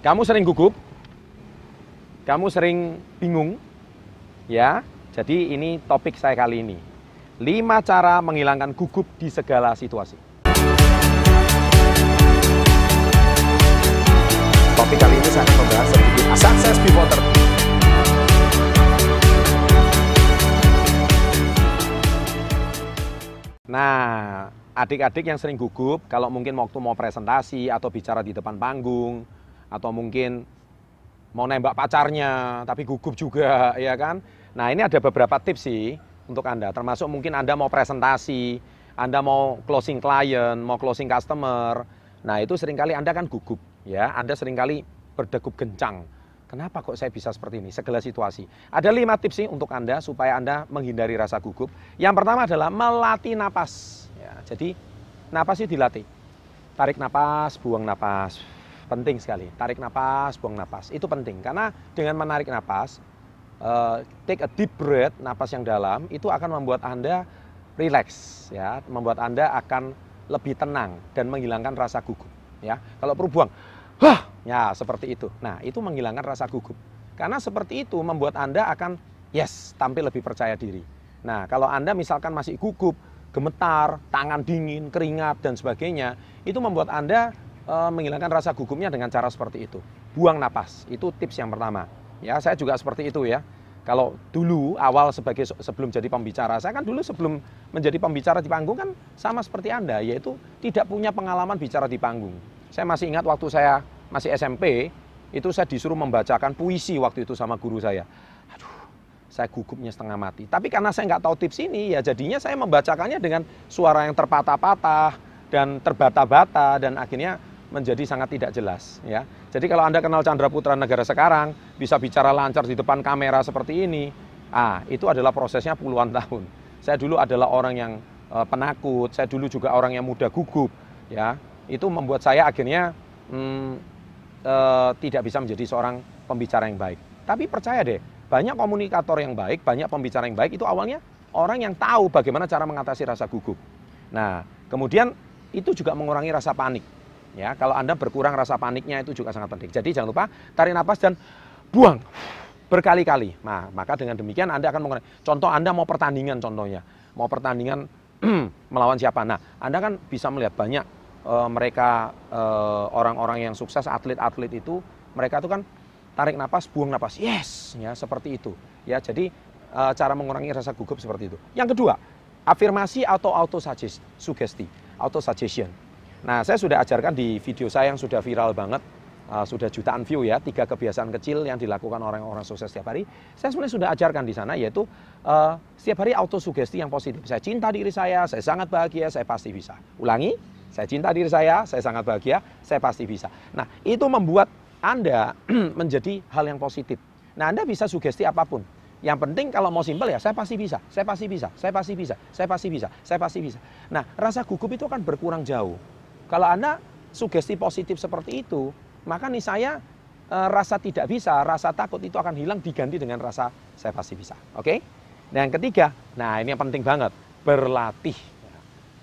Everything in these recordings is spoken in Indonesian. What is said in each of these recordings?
Kamu sering gugup? Kamu sering bingung? Ya, jadi ini topik saya kali ini. 5 cara menghilangkan gugup di segala situasi. Topik kali ini saya akan membahas sedikit sukses pivoter. Nah, adik-adik yang sering gugup, kalau mungkin waktu mau presentasi atau bicara di depan panggung, atau mungkin mau nembak pacarnya tapi gugup juga ya kan? Nah ini ada beberapa tips sih untuk anda. Termasuk mungkin anda mau presentasi anda mau closing klien mau closing customer. Nah itu sering kali anda kan gugup ya. Anda sering kali berdegup gencang. Kenapa kok saya bisa seperti ini? Segala situasi. Ada lima tips sih untuk anda supaya anda menghindari rasa gugup. Yang pertama adalah melatih napas ya, jadi napas itu dilatih. Tarik napas buang napas penting sekali. Tarik napas, buang napas. Itu penting karena dengan menarik napas, uh, take a deep breath, napas yang dalam, itu akan membuat Anda relax ya, membuat Anda akan lebih tenang dan menghilangkan rasa gugup ya. Kalau perlu buang, hah, ya seperti itu. Nah, itu menghilangkan rasa gugup. Karena seperti itu membuat Anda akan yes, tampil lebih percaya diri. Nah, kalau Anda misalkan masih gugup, gemetar, tangan dingin, keringat dan sebagainya, itu membuat Anda menghilangkan rasa gugupnya dengan cara seperti itu. Buang napas, itu tips yang pertama. Ya, saya juga seperti itu ya. Kalau dulu awal sebagai sebelum jadi pembicara, saya kan dulu sebelum menjadi pembicara di panggung kan sama seperti Anda, yaitu tidak punya pengalaman bicara di panggung. Saya masih ingat waktu saya masih SMP, itu saya disuruh membacakan puisi waktu itu sama guru saya. Aduh, saya gugupnya setengah mati. Tapi karena saya nggak tahu tips ini, ya jadinya saya membacakannya dengan suara yang terpatah-patah dan terbata-bata dan akhirnya menjadi sangat tidak jelas ya. Jadi kalau Anda kenal Chandra Putra negara sekarang bisa bicara lancar di depan kamera seperti ini, ah itu adalah prosesnya puluhan tahun. Saya dulu adalah orang yang e, penakut, saya dulu juga orang yang mudah gugup ya. Itu membuat saya akhirnya hmm, e, tidak bisa menjadi seorang pembicara yang baik. Tapi percaya deh, banyak komunikator yang baik, banyak pembicara yang baik itu awalnya orang yang tahu bagaimana cara mengatasi rasa gugup. Nah, kemudian itu juga mengurangi rasa panik. Ya, kalau Anda berkurang rasa paniknya itu juga sangat penting. Jadi jangan lupa tarik nafas dan buang berkali-kali. Nah, maka dengan demikian Anda akan mengurangi. Contoh Anda mau pertandingan contohnya, mau pertandingan melawan siapa? Nah, Anda kan bisa melihat banyak e, mereka eh, orang-orang e, yang sukses, atlet-atlet itu, mereka itu kan tarik nafas, buang nafas. Yes, ya seperti itu. Ya, jadi e, cara mengurangi rasa gugup seperti itu. Yang kedua, afirmasi atau auto sugesti, auto suggestion. Nah, saya sudah ajarkan di video saya yang sudah viral banget, uh, sudah jutaan view ya, tiga kebiasaan kecil yang dilakukan orang-orang sukses setiap hari. Saya sebenarnya sudah ajarkan di sana, yaitu uh, setiap hari autosugesti yang positif. Saya cinta diri saya, saya sangat bahagia, saya pasti bisa. Ulangi, saya cinta diri saya, saya sangat bahagia, saya pasti bisa. Nah, itu membuat Anda menjadi hal yang positif. Nah, Anda bisa sugesti apa pun. Yang penting kalau mau simpel ya saya pasti bisa, saya pasti bisa, saya pasti bisa, saya pasti bisa, saya pasti bisa. Nah, rasa gugup itu akan berkurang jauh. Kalau Anda sugesti positif seperti itu, maka nih saya e, rasa tidak bisa, rasa takut itu akan hilang diganti dengan rasa saya pasti bisa. Oke? Dan yang ketiga, nah ini yang penting banget, berlatih.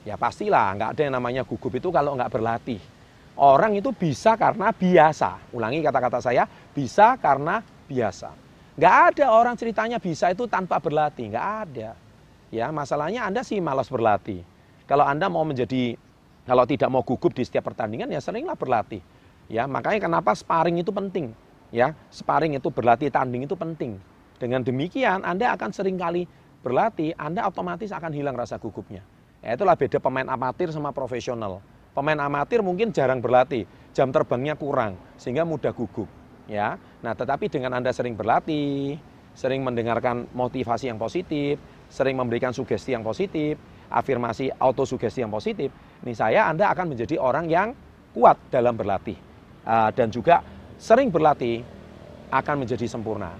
Ya pastilah, nggak ada yang namanya gugup itu kalau nggak berlatih. Orang itu bisa karena biasa. Ulangi kata-kata saya, bisa karena biasa. Nggak ada orang ceritanya bisa itu tanpa berlatih, nggak ada. Ya masalahnya Anda sih malas berlatih. Kalau Anda mau menjadi kalau tidak mau gugup di setiap pertandingan ya seringlah berlatih. Ya, makanya kenapa sparring itu penting. Ya, sparring itu berlatih tanding itu penting. Dengan demikian Anda akan sering kali berlatih, Anda otomatis akan hilang rasa gugupnya. Ya, itulah beda pemain amatir sama profesional. Pemain amatir mungkin jarang berlatih, jam terbangnya kurang sehingga mudah gugup. Ya, nah tetapi dengan Anda sering berlatih, sering mendengarkan motivasi yang positif, sering memberikan sugesti yang positif, afirmasi autosugesti yang positif, ini saya Anda akan menjadi orang yang kuat dalam berlatih uh, dan juga sering berlatih akan menjadi sempurna.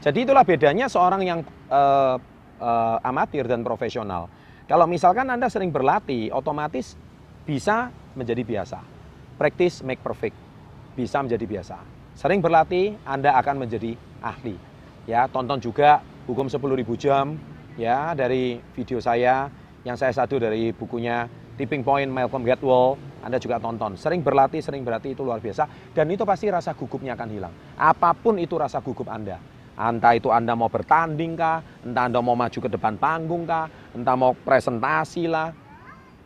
Jadi itulah bedanya seorang yang uh, uh, amatir dan profesional. Kalau misalkan Anda sering berlatih, otomatis bisa menjadi biasa. Practice make perfect. Bisa menjadi biasa. Sering berlatih, Anda akan menjadi ahli. Ya, tonton juga hukum 10.000 jam ya dari video saya yang saya satu dari bukunya Tipping Point Malcolm Gladwell, Anda juga tonton. Sering berlatih, sering berlatih itu luar biasa. Dan itu pasti rasa gugupnya akan hilang. Apa pun itu rasa gugup Anda. Entah itu Anda mau bertanding kah, entah Anda mau maju ke depan panggung kah, entah mau presentasi lah,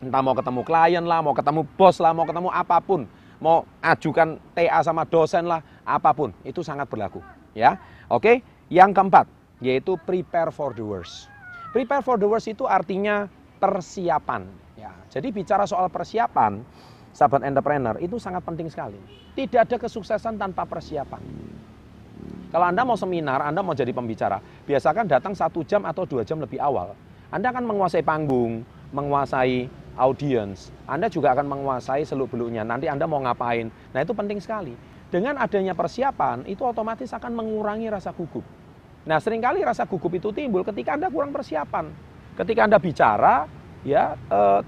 entah mau ketemu klien lah, mau ketemu bos lah, mau ketemu apa pun, mau ajukan TA sama dosen lah, apa pun, itu sangat berlaku. Ya, oke. Yang keempat, yaitu prepare for the worst. Prepare for the worst itu artinya persiapan. Ya, jadi bicara soal persiapan, sahabat entrepreneur itu sangat penting sekali. Tidak ada kesuksesan tanpa persiapan. Kalau Anda mau seminar, Anda mau jadi pembicara, biasakan datang satu jam atau dua jam lebih awal. Anda akan menguasai panggung, menguasai audience. Anda juga akan menguasai seluk-beluknya. Nanti Anda mau ngapain. Nah itu penting sekali. Dengan adanya persiapan, itu otomatis akan mengurangi rasa gugup. Nah, sering kali rasa gugup itu timbul ketika Anda kurang persiapan. Ketika Anda bicara, ya eh,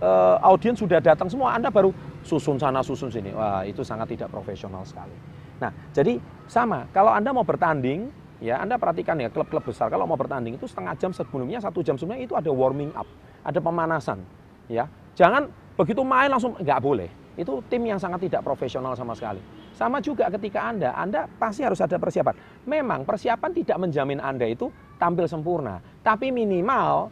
eh, audiens sudah datang semua, Anda baru susun sana susun sini. Wah, itu sangat tidak profesional sekali. Nah, jadi sama. Kalau Anda mau bertanding, ya Anda perhatikan ya klub-klub besar kalau mau bertanding itu setengah jam sebelumnya, satu jam sebelumnya itu ada warming up, ada pemanasan. Ya, jangan begitu main langsung nggak boleh. Itu tim yang sangat tidak profesional sama sekali. Sama juga ketika Anda, Anda pasti harus ada persiapan. Memang persiapan tidak menjamin Anda itu tampil sempurna, tapi minimal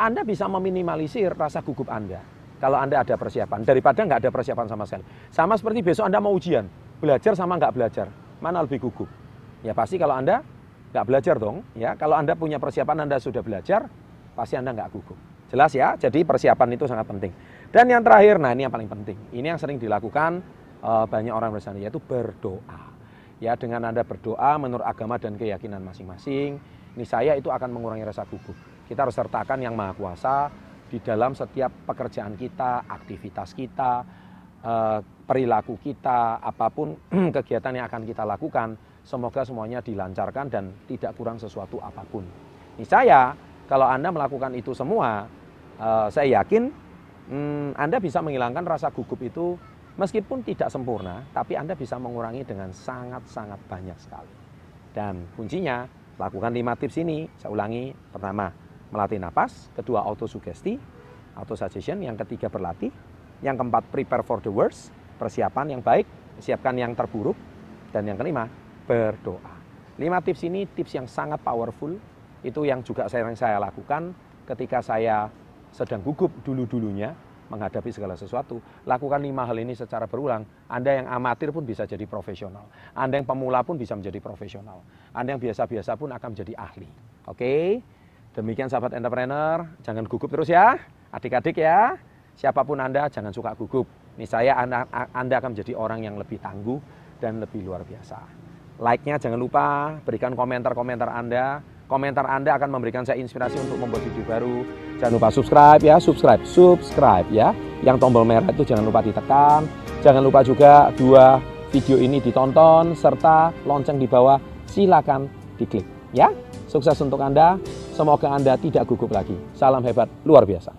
Anda bisa meminimalisir rasa gugup Anda. Kalau Anda ada persiapan, daripada nggak ada persiapan sama sekali. Sama seperti besok Anda mau ujian, belajar sama nggak belajar, mana lebih gugup? Ya pasti kalau Anda nggak belajar dong, ya. Kalau Anda punya persiapan, Anda sudah belajar, pasti Anda nggak gugup. Jelas ya, jadi persiapan itu sangat penting. Dan yang terakhir, nah ini yang paling penting. Ini yang sering dilakukan uh, banyak orang bersama yaitu berdoa. Ya dengan Anda berdoa menurut agama dan keyakinan masing-masing, ini saya itu akan mengurangi rasa gugup. Kita harus sertakan yang Maha Kuasa di dalam setiap pekerjaan kita, aktivitas kita, uh, perilaku kita, apa pun kegiatan yang akan kita lakukan, semoga semuanya dilancarkan dan tidak kurang sesuatu apa pun. Ini saya kalau Anda melakukan itu semua, uh, saya yakin hmm, Anda bisa menghilangkan rasa gugup itu Meskipun tidak sempurna, tapi Anda bisa mengurangi dengan sangat-sangat banyak sekali. Dan kuncinya, lakukan lima tips ini. Saya ulangi, pertama, melatih napas. Kedua, autosugesti, auto-suggestion. Yang ketiga, berlatih. Yang keempat, prepare for the worst, persiapan yang baik, siapkan yang terburuk. Dan yang kelima, berdoa. Lima tips ini tips yang sangat powerful. Itu yang juga sering saya lakukan ketika saya sedang gugup dulu-dulunya menghadapi segala sesuatu. Lakukan lima hal ini secara berulang. Anda yang amatir pun bisa jadi profesional. Anda yang pemula pun bisa menjadi profesional. Anda yang biasa-biasa pun akan menjadi ahli. Oke? Demikian sahabat entrepreneur, jangan gugup terus ya. Adik-adik ya, siapa pun Anda jangan suka gugup. Ini saya anda, anda akan menjadi orang yang lebih tangguh dan lebih luar biasa. Like-nya jangan lupa, berikan komentar-komentar Anda Komentar Anda akan memberikan saya inspirasi untuk membuat video baru. Jangan lupa subscribe ya, subscribe, subscribe ya. Yang tombol merah itu jangan lupa ditekan. Jangan lupa juga dua video ini ditonton serta lonceng di bawah silakan diklik ya. Sukses untuk Anda. Semoga Anda tidak gugup lagi. Salam hebat luar biasa.